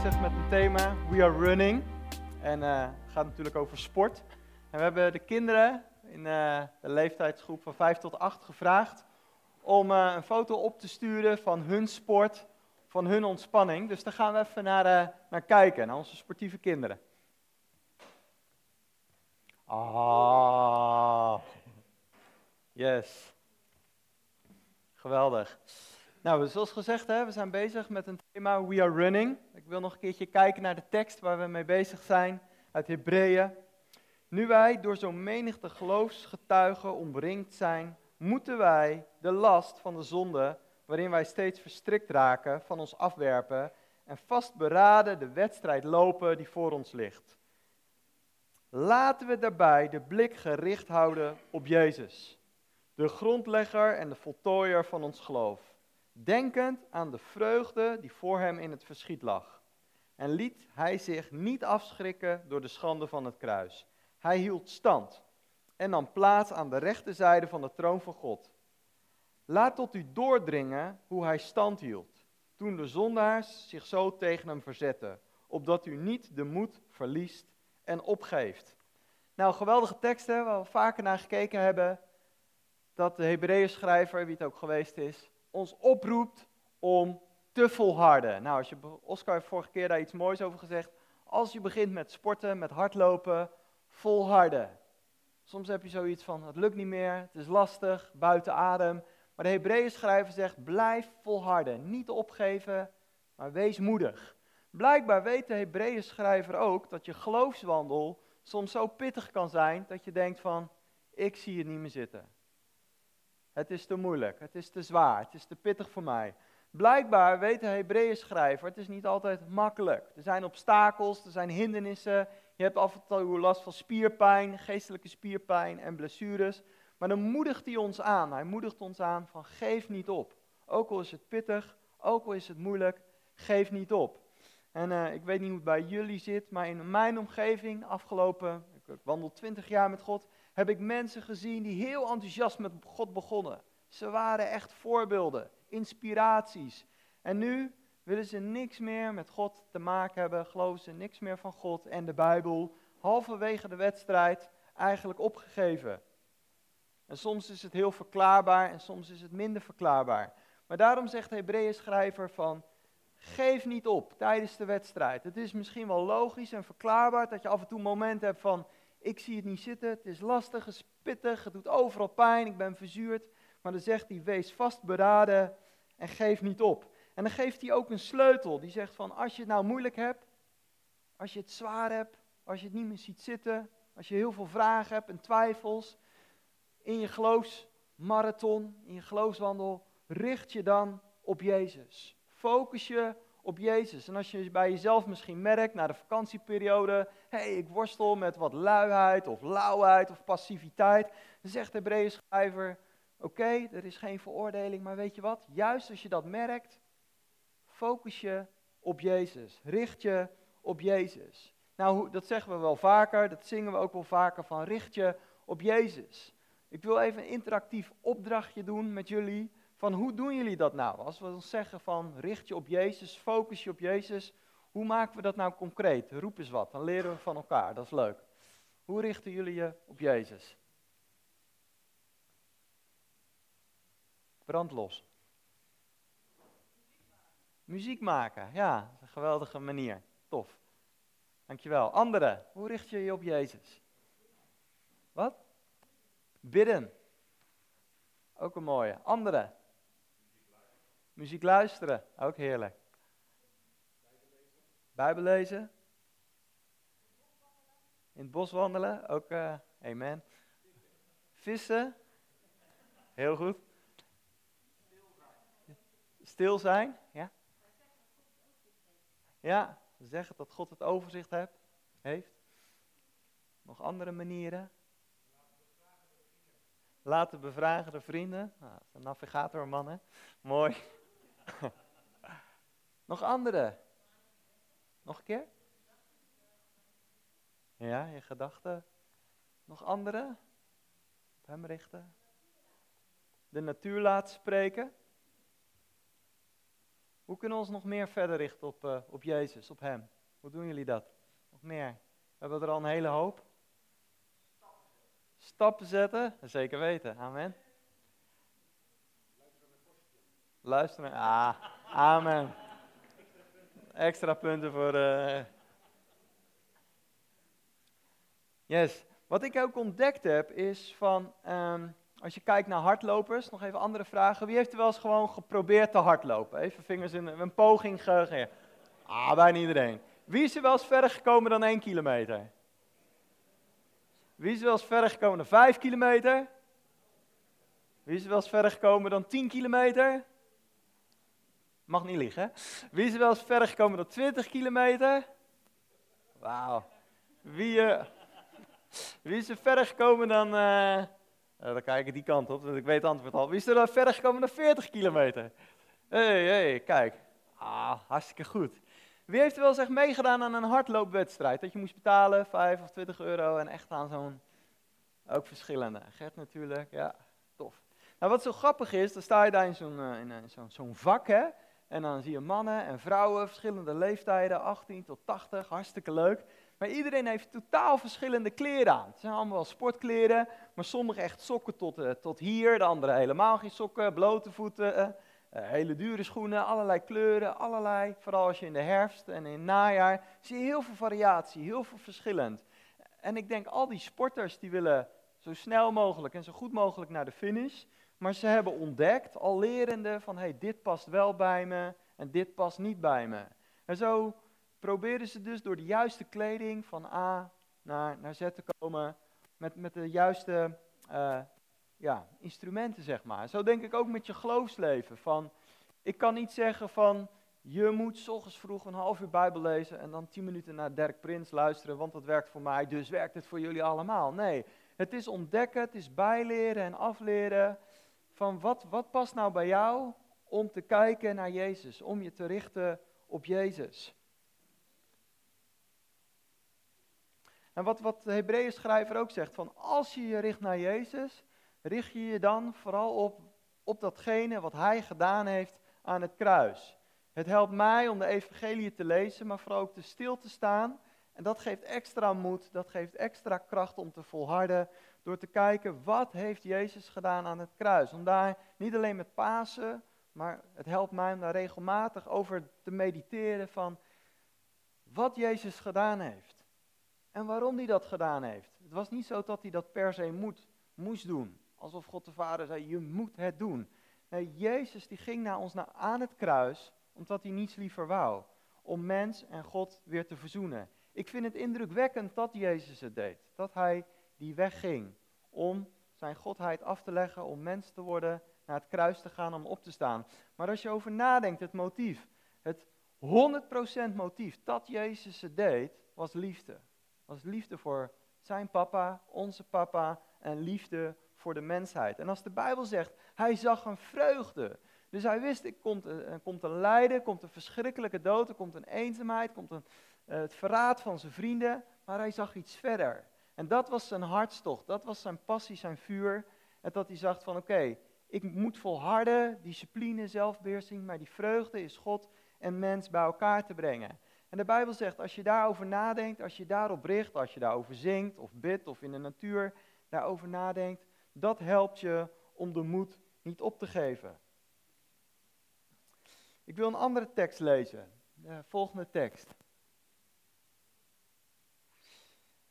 met een thema, We Are Running. En eh, het gaat natuurlijk over sport. En we hebben de kinderen in eh, de leeftijdsgroep van 5 tot 8 gevraagd om eh, een foto op te sturen van hun sport, van hun ontspanning. Dus daar gaan we even naar, eh, naar kijken, naar onze sportieve kinderen. Ah, yes. Geweldig. Nou, zoals gezegd, hè, we zijn bezig met een thema We Are Running. Ik wil nog een keertje kijken naar de tekst waar we mee bezig zijn, uit Hebreeën. Nu wij door zo'n menigte geloofsgetuigen omringd zijn, moeten wij de last van de zonde, waarin wij steeds verstrikt raken, van ons afwerpen en vastberaden de wedstrijd lopen die voor ons ligt. Laten we daarbij de blik gericht houden op Jezus, de grondlegger en de voltooier van ons geloof denkend aan de vreugde die voor hem in het verschiet lag. En liet hij zich niet afschrikken door de schande van het kruis. Hij hield stand en nam plaats aan de rechterzijde van de troon van God. Laat tot u doordringen hoe hij stand hield, toen de zondaars zich zo tegen hem verzetten, opdat u niet de moed verliest en opgeeft. Nou, geweldige teksten waar we vaker naar gekeken hebben, dat de Hebreeën schrijver, wie het ook geweest is, ons oproept om te volharden. Nou, als je, Oscar heeft vorige keer daar iets moois over gezegd. Als je begint met sporten, met hardlopen, volharden. Soms heb je zoiets van, het lukt niet meer, het is lastig, buiten adem. Maar de Hebreeën schrijver zegt, blijf volharden. Niet opgeven, maar wees moedig. Blijkbaar weet de Hebreeën schrijver ook dat je geloofswandel soms zo pittig kan zijn dat je denkt van, ik zie het niet meer zitten. Het is te moeilijk, het is te zwaar, het is te pittig voor mij. Blijkbaar weet de Hebreeën schrijver, het is niet altijd makkelijk. Er zijn obstakels, er zijn hindernissen. Je hebt af en toe last van spierpijn, geestelijke spierpijn en blessures. Maar dan moedigt hij ons aan. Hij moedigt ons aan van geef niet op. Ook al is het pittig, ook al is het moeilijk, geef niet op. En uh, ik weet niet hoe het bij jullie zit, maar in mijn omgeving, afgelopen, ik wandel twintig jaar met God, heb ik mensen gezien die heel enthousiast met God begonnen. Ze waren echt voorbeelden, inspiraties. En nu willen ze niks meer met God te maken hebben, geloven ze niks meer van God en de Bijbel. Halverwege de wedstrijd eigenlijk opgegeven. En soms is het heel verklaarbaar en soms is het minder verklaarbaar. Maar daarom zegt de Hebreeën schrijver van, geef niet op tijdens de wedstrijd. Het is misschien wel logisch en verklaarbaar dat je af en toe momenten hebt van, ik zie het niet zitten, het is lastig, het is pittig, het doet overal pijn, ik ben verzuurd. Maar dan zegt hij, wees vastberaden en geef niet op. En dan geeft hij ook een sleutel, die zegt van, als je het nou moeilijk hebt, als je het zwaar hebt, als je het niet meer ziet zitten, als je heel veel vragen hebt en twijfels, in je geloofsmarathon, in je geloofswandel, richt je dan op Jezus. Focus je op Jezus. En als je bij jezelf misschien merkt na de vakantieperiode, hé, hey, ik worstel met wat luiheid of lauwheid of passiviteit, dan zegt de Hebreeën schrijver, oké, er is geen veroordeling, maar weet je wat? Juist als je dat merkt, focus je op Jezus. Richt je op Jezus. Nou, dat zeggen we wel vaker, dat zingen we ook wel vaker van richt je op Jezus. Ik wil even een interactief opdrachtje doen met jullie van hoe doen jullie dat nou? Als we ons zeggen van richt je op Jezus, focus je op Jezus, hoe maken we dat nou concreet? Roep eens wat, dan leren we van elkaar, dat is leuk. Hoe richten jullie je op Jezus? Brandlos. Muziek maken, ja, een geweldige manier. Tof. Dankjewel. Anderen, hoe richt je je op Jezus? Wat? Bidden. Ook een mooie. Anderen. Muziek luisteren, ook heerlijk. Bijbel lezen. In het bos wandelen, ook uh, amen. Vissen, heel goed. Stil zijn, ja. Ja, zeggen dat God het overzicht heeft. heeft. Nog andere manieren? Laten bevragen de vrienden. Nou, dat navigatorman, hè? Mooi. Nog andere? Nog een keer? Ja, je gedachten. Nog andere? Op hem richten. De natuur laten spreken. Hoe kunnen we ons nog meer verder richten op, uh, op Jezus, op Hem? Hoe doen jullie dat? Nog meer? We hebben er al een hele hoop. Stappen zetten? Zeker weten, amen. Luisteren, ah, amen. Extra punten voor... Uh... Yes. Wat ik ook ontdekt heb is van... Um, als je kijkt naar hardlopers, nog even andere vragen. Wie heeft er wel eens gewoon geprobeerd te hardlopen? Even vingers in een poging gegeven. Ah, bijna iedereen. Wie is er wel eens verder gekomen dan 1 kilometer? Wie is er wel eens verder gekomen dan 5 kilometer? Wie is er wel eens verder gekomen dan 10 kilometer? Mag niet liegen. Wie is wel eens verder gekomen dan 20 kilometer? Wauw. Wie, uh, wie is er verder gekomen dan... Uh, dan kijk ik die kant op, want ik weet het antwoord al. Wie is er dan verder gekomen dan 40 kilometer? Hey, hey, kijk. Ah, hartstikke goed. Wie heeft er wel eens echt meegedaan aan een hardloopwedstrijd? Dat je moest betalen, 5 of 20 euro en echt aan zo'n... Ook verschillende. Gert natuurlijk, ja, tof. Nou, wat zo grappig is, dan sta je daar in zo'n zo'n zo'n vak, hè. En dan zie je mannen en vrouwen, verschillende leeftijden, 18 tot 80, hartstikke leuk. Maar iedereen heeft totaal verschillende kleren aan. Het zijn allemaal wel sportkleren, maar sommige echt sokken tot, uh, tot hier, de andere helemaal geen sokken, blote voeten, uh, uh, hele dure schoenen, allerlei kleuren, allerlei. Vooral als je in de herfst en in het najaar zie je heel veel variatie, heel veel verschillend. En ik denk al die sporters die willen zo snel mogelijk en zo goed mogelijk naar de finish. Maar ze hebben ontdekt, al lerende, van hey, dit past wel bij me en dit past niet bij me. En zo proberen ze dus door de juiste kleding van A naar, naar Z te komen, met, met de juiste uh, ja, instrumenten, zeg maar. Zo denk ik ook met je geloofsleven. Van, ik kan niet zeggen van, je moet s ochtends vroeg een half uur Bijbel lezen en dan tien minuten naar Dirk Prins luisteren, want dat werkt voor mij, dus werkt het voor jullie allemaal. Nee, het is ontdekken, het is bijleren en afleren van wat, wat past nou bij jou om te kijken naar Jezus, om je te richten op Jezus. En wat, wat de Hebreeën schrijver ook zegt, van als je je richt naar Jezus, richt je je dan vooral op, op datgene wat Hij gedaan heeft aan het kruis. Het helpt mij om de evangelie te lezen, maar vooral ook te stil te staan. En dat geeft extra moed, dat geeft extra kracht om te volharden, door te kijken wat heeft Jezus gedaan aan het kruis. Om daar niet alleen met Pasen, maar het helpt mij om daar regelmatig over te mediteren van wat Jezus gedaan heeft. En waarom hij dat gedaan heeft. Het was niet zo dat hij dat per se moet, moest doen. Alsof God de Vader zei, je moet het doen. Nee, Jezus die ging naar ons naar, aan het kruis, omdat hij niets liever wou. Om mens en God weer te verzoenen. Ik vind het indrukwekkend dat Jezus het deed. Dat hij die weg ging om zijn godheid af te leggen, om mens te worden, naar het kruis te gaan, om op te staan. Maar als je over nadenkt, het motief, het 100% motief dat Jezus het deed, was liefde was liefde voor zijn papa, onze papa en liefde voor de mensheid. En als de Bijbel zegt, hij zag een vreugde. Dus hij wist, er komt, er komt een lijden, komt een verschrikkelijke dood, er komt een eenzaamheid, komt een, uh, het verraad van zijn vrienden. Maar hij zag iets verder. En dat was zijn hartstocht, dat was zijn passie, zijn vuur. En dat hij zag van oké, ik moet volharden, discipline, zelfbeheersing, maar die vreugde is God en mens bij elkaar te brengen. En de Bijbel zegt, als je daarover nadenkt, als je daarop richt, als je daarover zingt of bidt of in de natuur daarover nadenkt, dat helpt je om de moed niet op te geven. Ik wil een andere tekst lezen, de volgende tekst.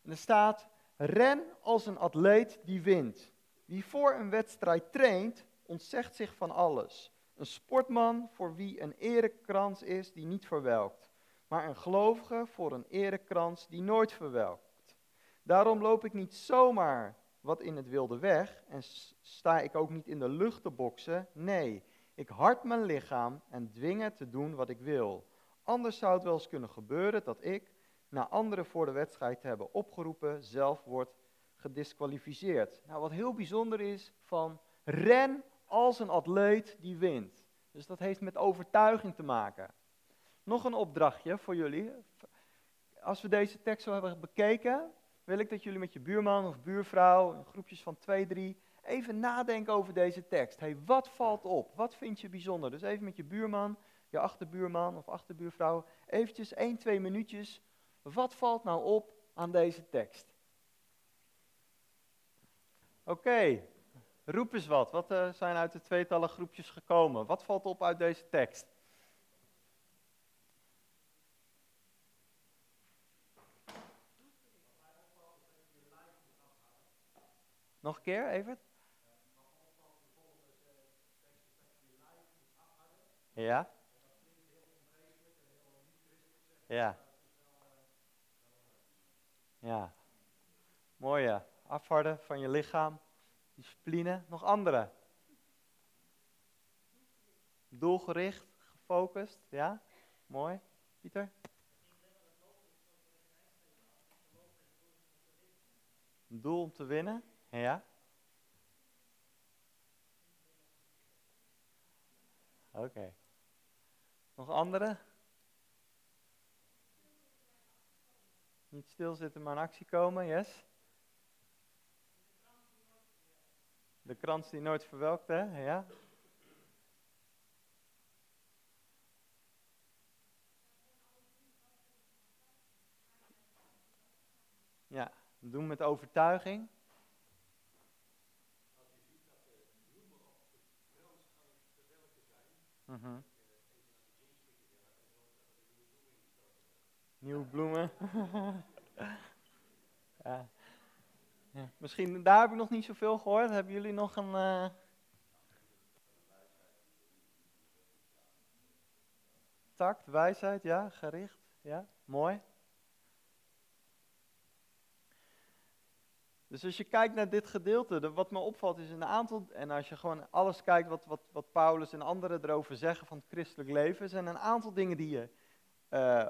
En er staat, ren als een atleet die wint. Wie voor een wedstrijd traint, ontzegt zich van alles. Een sportman voor wie een erekrans is die niet verwelkt maar een gelovige voor een erekrans die nooit verwelkt. Daarom loop ik niet zomaar wat in het wilde weg en sta ik ook niet in de lucht te boksen. Nee, ik hard mijn lichaam en dwing het te doen wat ik wil. Anders zou het wel eens kunnen gebeuren dat ik, na anderen voor de wedstrijd te hebben opgeroepen, zelf word gedisqualificeerd. Nou, wat heel bijzonder is van ren als een atleet die wint. Dus dat heeft met overtuiging te maken. Nog een opdrachtje voor jullie. Als we deze tekst zo hebben bekeken, wil ik dat jullie met je buurman of buurvrouw, in groepjes van twee, drie, even nadenken over deze tekst. hey, wat valt op? Wat vind je bijzonder? Dus even met je buurman je achterbuurman of achterbuurvrouw, eventjes 1, 2 minuutjes. Wat valt nou op aan deze tekst? Oké, roep eens wat. Wat uh, zijn uit de tweetallen groepjes gekomen? Wat valt op uit deze tekst? Nog een keer, even. Ja? Ja. Ja. Mooi ja. Afharden van je lichaam. Discipline. Nog andere? Doelgericht, gefocust. Ja? Mooi. Pieter? Een doel om te winnen. Ja? Oké. Nog andere? Niet stilzitten, maar in actie komen, yes? De krans die nooit verwelkt, hè? Ja? Ja, doen met overtuiging. Mm Nieuwe bloemen. ja. ja. Misschien, daar heb ik nog niet zoveel gehoord. Hebben jullie nog een... Uh... Tact, wijsheid, ja, gericht, ja, mooi. Dus als je kijkt naar dit gedeelte, wat me opvalt is een aantal, en als je gewoon alles kijkt wat, wat, wat Paulus en anderen erover zeggen van het christelijk leven, zijn een aantal dingen die je uh,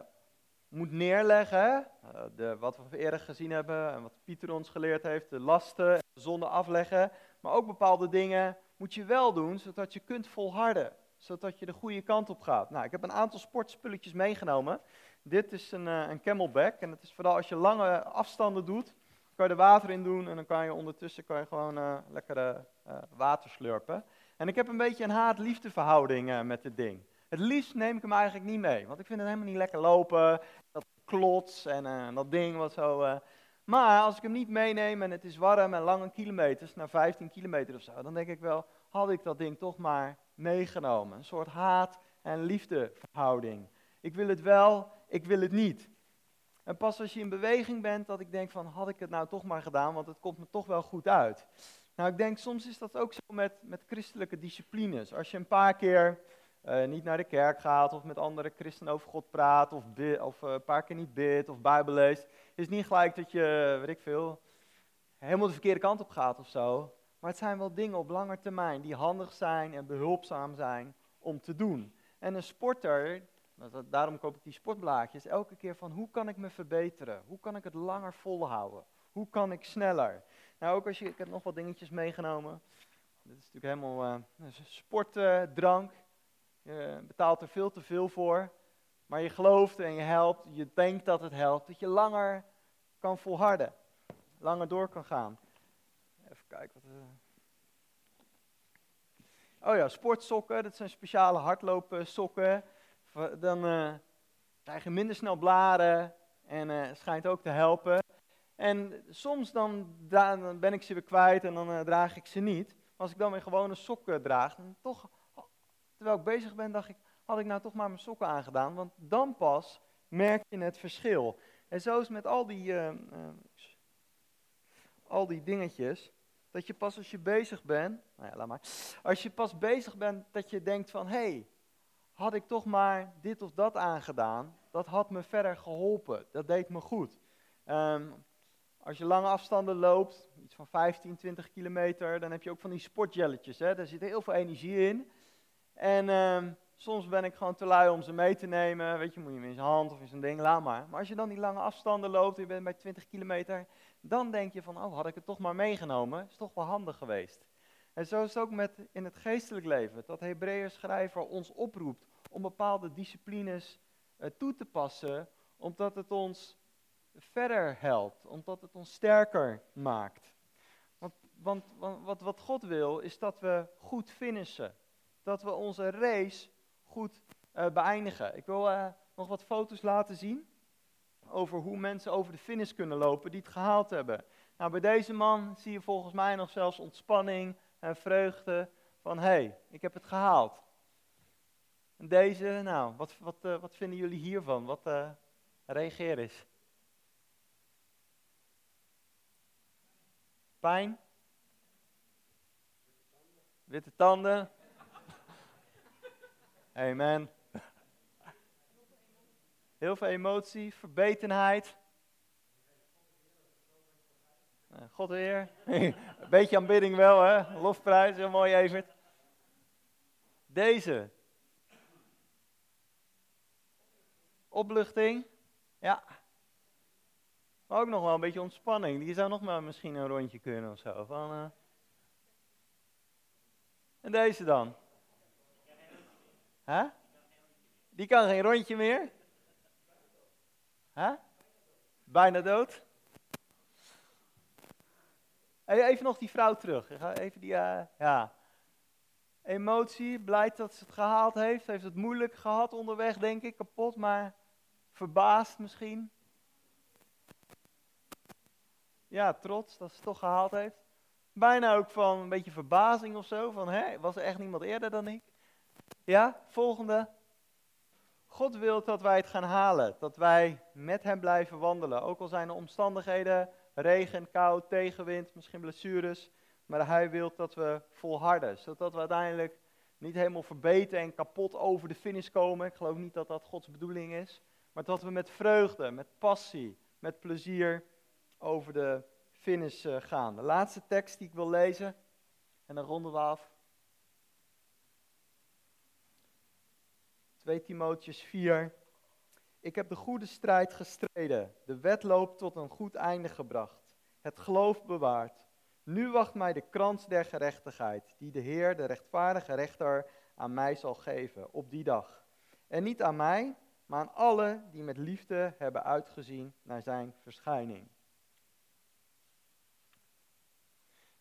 moet neerleggen. Uh, de, wat we eerder gezien hebben en wat Pieter ons geleerd heeft, de lasten, de zonde afleggen. Maar ook bepaalde dingen moet je wel doen, zodat je kunt volharden. Zodat je de goede kant op gaat. Nou, ik heb een aantal sportspulletjes meegenomen. Dit is een, uh, een camelback en het is vooral als je lange afstanden doet kan je er water in doen en dan kan je ondertussen kan je gewoon uh, lekker uh, water slurpen. En ik heb een beetje een haat-liefde verhouding met dit ding. Het liefst neem ik hem eigenlijk niet mee, want ik vind het helemaal niet lekker lopen. Klots en dat ding wat zo. Maar als ik hem niet meeneem en het is warm en lange kilometers, naar 15 kilometer of zo, dan denk ik wel, had ik dat ding toch maar meegenomen. Een soort haat- en liefdeverhouding. Ik wil het wel, ik wil het niet. En pas als je in beweging bent, dat ik denk van, had ik het nou toch maar gedaan, want het komt me toch wel goed uit. Nou, ik denk, soms is dat ook zo met, met christelijke disciplines. Als je een paar keer uh, niet naar de kerk gaat, of met andere christenen over God praat, of, of uh, een paar keer niet bidt, of Bijbel leest, is niet gelijk dat je, weet ik veel, helemaal de verkeerde kant op gaat of zo. Maar het zijn wel dingen op lange termijn die handig zijn en behulpzaam zijn om te doen. En een sporter, Daarom koop ik die sportblaadjes. Elke keer van hoe kan ik me verbeteren? Hoe kan ik het langer volhouden? Hoe kan ik sneller? Nou, ook als je, ik heb nog wat dingetjes meegenomen. Dit is natuurlijk helemaal uh, sportdrank. Je betaalt er veel te veel voor. Maar je gelooft en je helpt, je denkt dat het helpt, dat je langer kan volharden. Langer door kan gaan. Even kijken wat. Uh... Oh ja, sportsokken, dat zijn speciale hardloopsokken dan uh, krijg je minder snel blaren en uh, schijnt ook te helpen. En soms dan, dan ben ik ze weer kwijt en dan draag ik ze niet. als ik dan weer gewone sokken draag, dan toch, terwijl ik bezig ben, dacht ik, had ik nou toch maar mijn sokken aangedaan, want dan pas merk je het verschil. En zo is met al die, al die dingetjes, dat je pas als je bezig bent, nou ja, laat maar, als je pas bezig bent, dat je denkt van, hé, hey, had ik toch maar dit of dat aangedaan, dat had me verder geholpen. Dat deed me goed. Ehm, als je lange afstanden loopt, iets van 15, 20 kilometer, dan heb je ook van die sportjelletjes. Hè? Daar zit heel veel energie in. En um, soms ben ik gewoon te lui om ze mee te nemen. Weet je, moet je hem in zijn hand of in zijn ding, laat maar. Maar als je dan die lange afstanden loopt, je bent bij 20 kilometer, dan denk je van, oh, had ik het toch maar meegenomen. Is toch wel handig geweest. En zo is het ook met in het geestelijk leven. Dat Hebreeën schrijver ons oproept om bepaalde disciplines uh, toe te passen, omdat het ons verder helpt, omdat het ons sterker maakt. Want, want, want wat, wat God wil, is dat we goed finishen. Dat we onze race goed uh, beëindigen. Ik wil uh, nog wat foto's laten zien over hoe mensen over de finish kunnen lopen die het gehaald hebben. Nou, bij deze man zie je volgens mij nog zelfs ontspanning en vreugde van hé, hey, ik heb het gehaald. En deze, nou, wat, wat, uh, wat vinden jullie hiervan? Wat reageer eens. Pijn? Witte tanden? Amen. Heel veel emotie, verbetenheid. God weer. Een beetje aanbidding wel, hè? Lofprijs, heel mooi, Evert. Deze. Opluchting. Ja. Maar ook nog wel een beetje ontspanning. Die zou nog maar misschien een rondje kunnen of zo. Van, uh... En deze dan? Huh? Die kan geen rondje meer? Huh? Bijna dood? Even nog die vrouw terug. Even die, uh, ja. Emotie, blij dat ze het gehaald heeft. Heeft het moeilijk gehad onderweg, denk ik, kapot, maar verbaasd misschien. Ja, trots dat ze het toch gehaald heeft. Bijna ook van een beetje verbazing of zo. Van, hé, was er echt niemand eerder dan ik? Ja, volgende. God wil dat wij het gaan halen. Dat wij met hem blijven wandelen. Ook al zijn er omstandigheden, regen, kou, tegenwind, misschien blessures. Maar hij wil dat we volharden. Zodat we uiteindelijk niet helemaal verbeten en kapot over de finish komen. Ik geloof niet dat dat Gods bedoeling is. Maar dat we met vreugde, met passie, met plezier over de finish eh, gaan. De laatste tekst die ik wil lezen, en dan ronden we af. 2 Timotheus 4. Ik heb de goede strijd gestreden, de wedloop tot een goed einde gebracht, het geloof bewaard. Nu wacht mij de krans der gerechtigheid, die de Heer, de rechtvaardige rechter, aan mij zal geven op die dag. En niet aan mij, maar aan alle die met liefde hebben uitgezien naar zijn verschijning.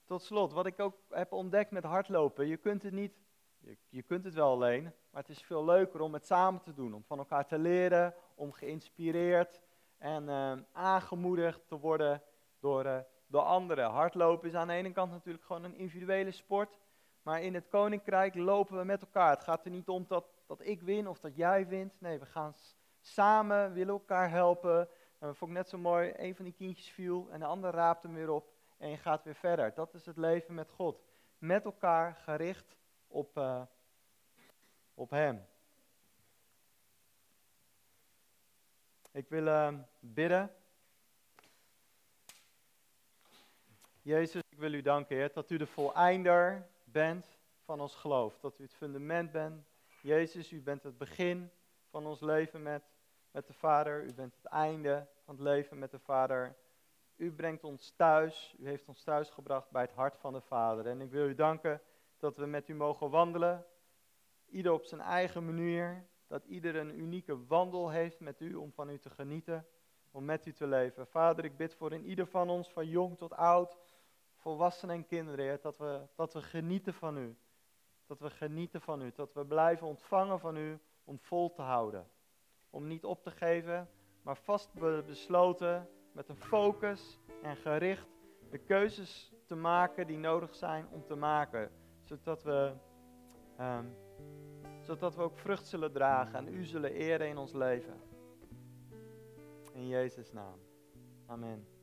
Tot slot, wat ik ook heb ontdekt met hardlopen. Je kunt het niet, je, je, kunt het wel alleen, maar het is veel leuker om het samen te doen. Om van elkaar te leren, om geïnspireerd en uh, aangemoedigd te worden door, uh, door anderen. Hardlopen is aan de ene kant natuurlijk gewoon een individuele sport. Maar in het koninkrijk lopen we met elkaar. Het gaat er niet om dat, dat ik win of dat jij wint. Nee, we gaan samen, willen elkaar helpen. En dat vond ik net zo mooi. Een van die kindjes viel en de ander raapte hem weer op en je gaat weer verder. Dat is het leven met God. Met elkaar gericht op, uh, op Hem. Ik wil uh, bidden. Jezus, ik wil u danken, Heer, dat u de voleinder bent van ons geloof. Dat u het fundament bent. Jezus, u bent het begin van ons leven met, met de Vader. U bent het einde van het leven met de Vader. U brengt ons thuis, u heeft ons thuis gebracht bij het hart van de Vader. En ik wil u danken dat we met u mogen wandelen, ieder op zijn eigen manier, dat ieder een unieke wandel heeft met u om van u te genieten, om met u te leven. Vader, ik bid voor in ieder van ons, van jong tot oud, volwassenen en kinderen, dat we, dat we genieten van u. Dat we genieten van u, dat we blijven ontvangen van u om vol te houden. Om niet op te geven, maar vast besloten met een focus en gericht de keuzes te maken die nodig zijn om te maken. Zodat we, um, zodat we ook vrucht zullen dragen en u zullen eren in ons leven. In Jezus' naam. Amen.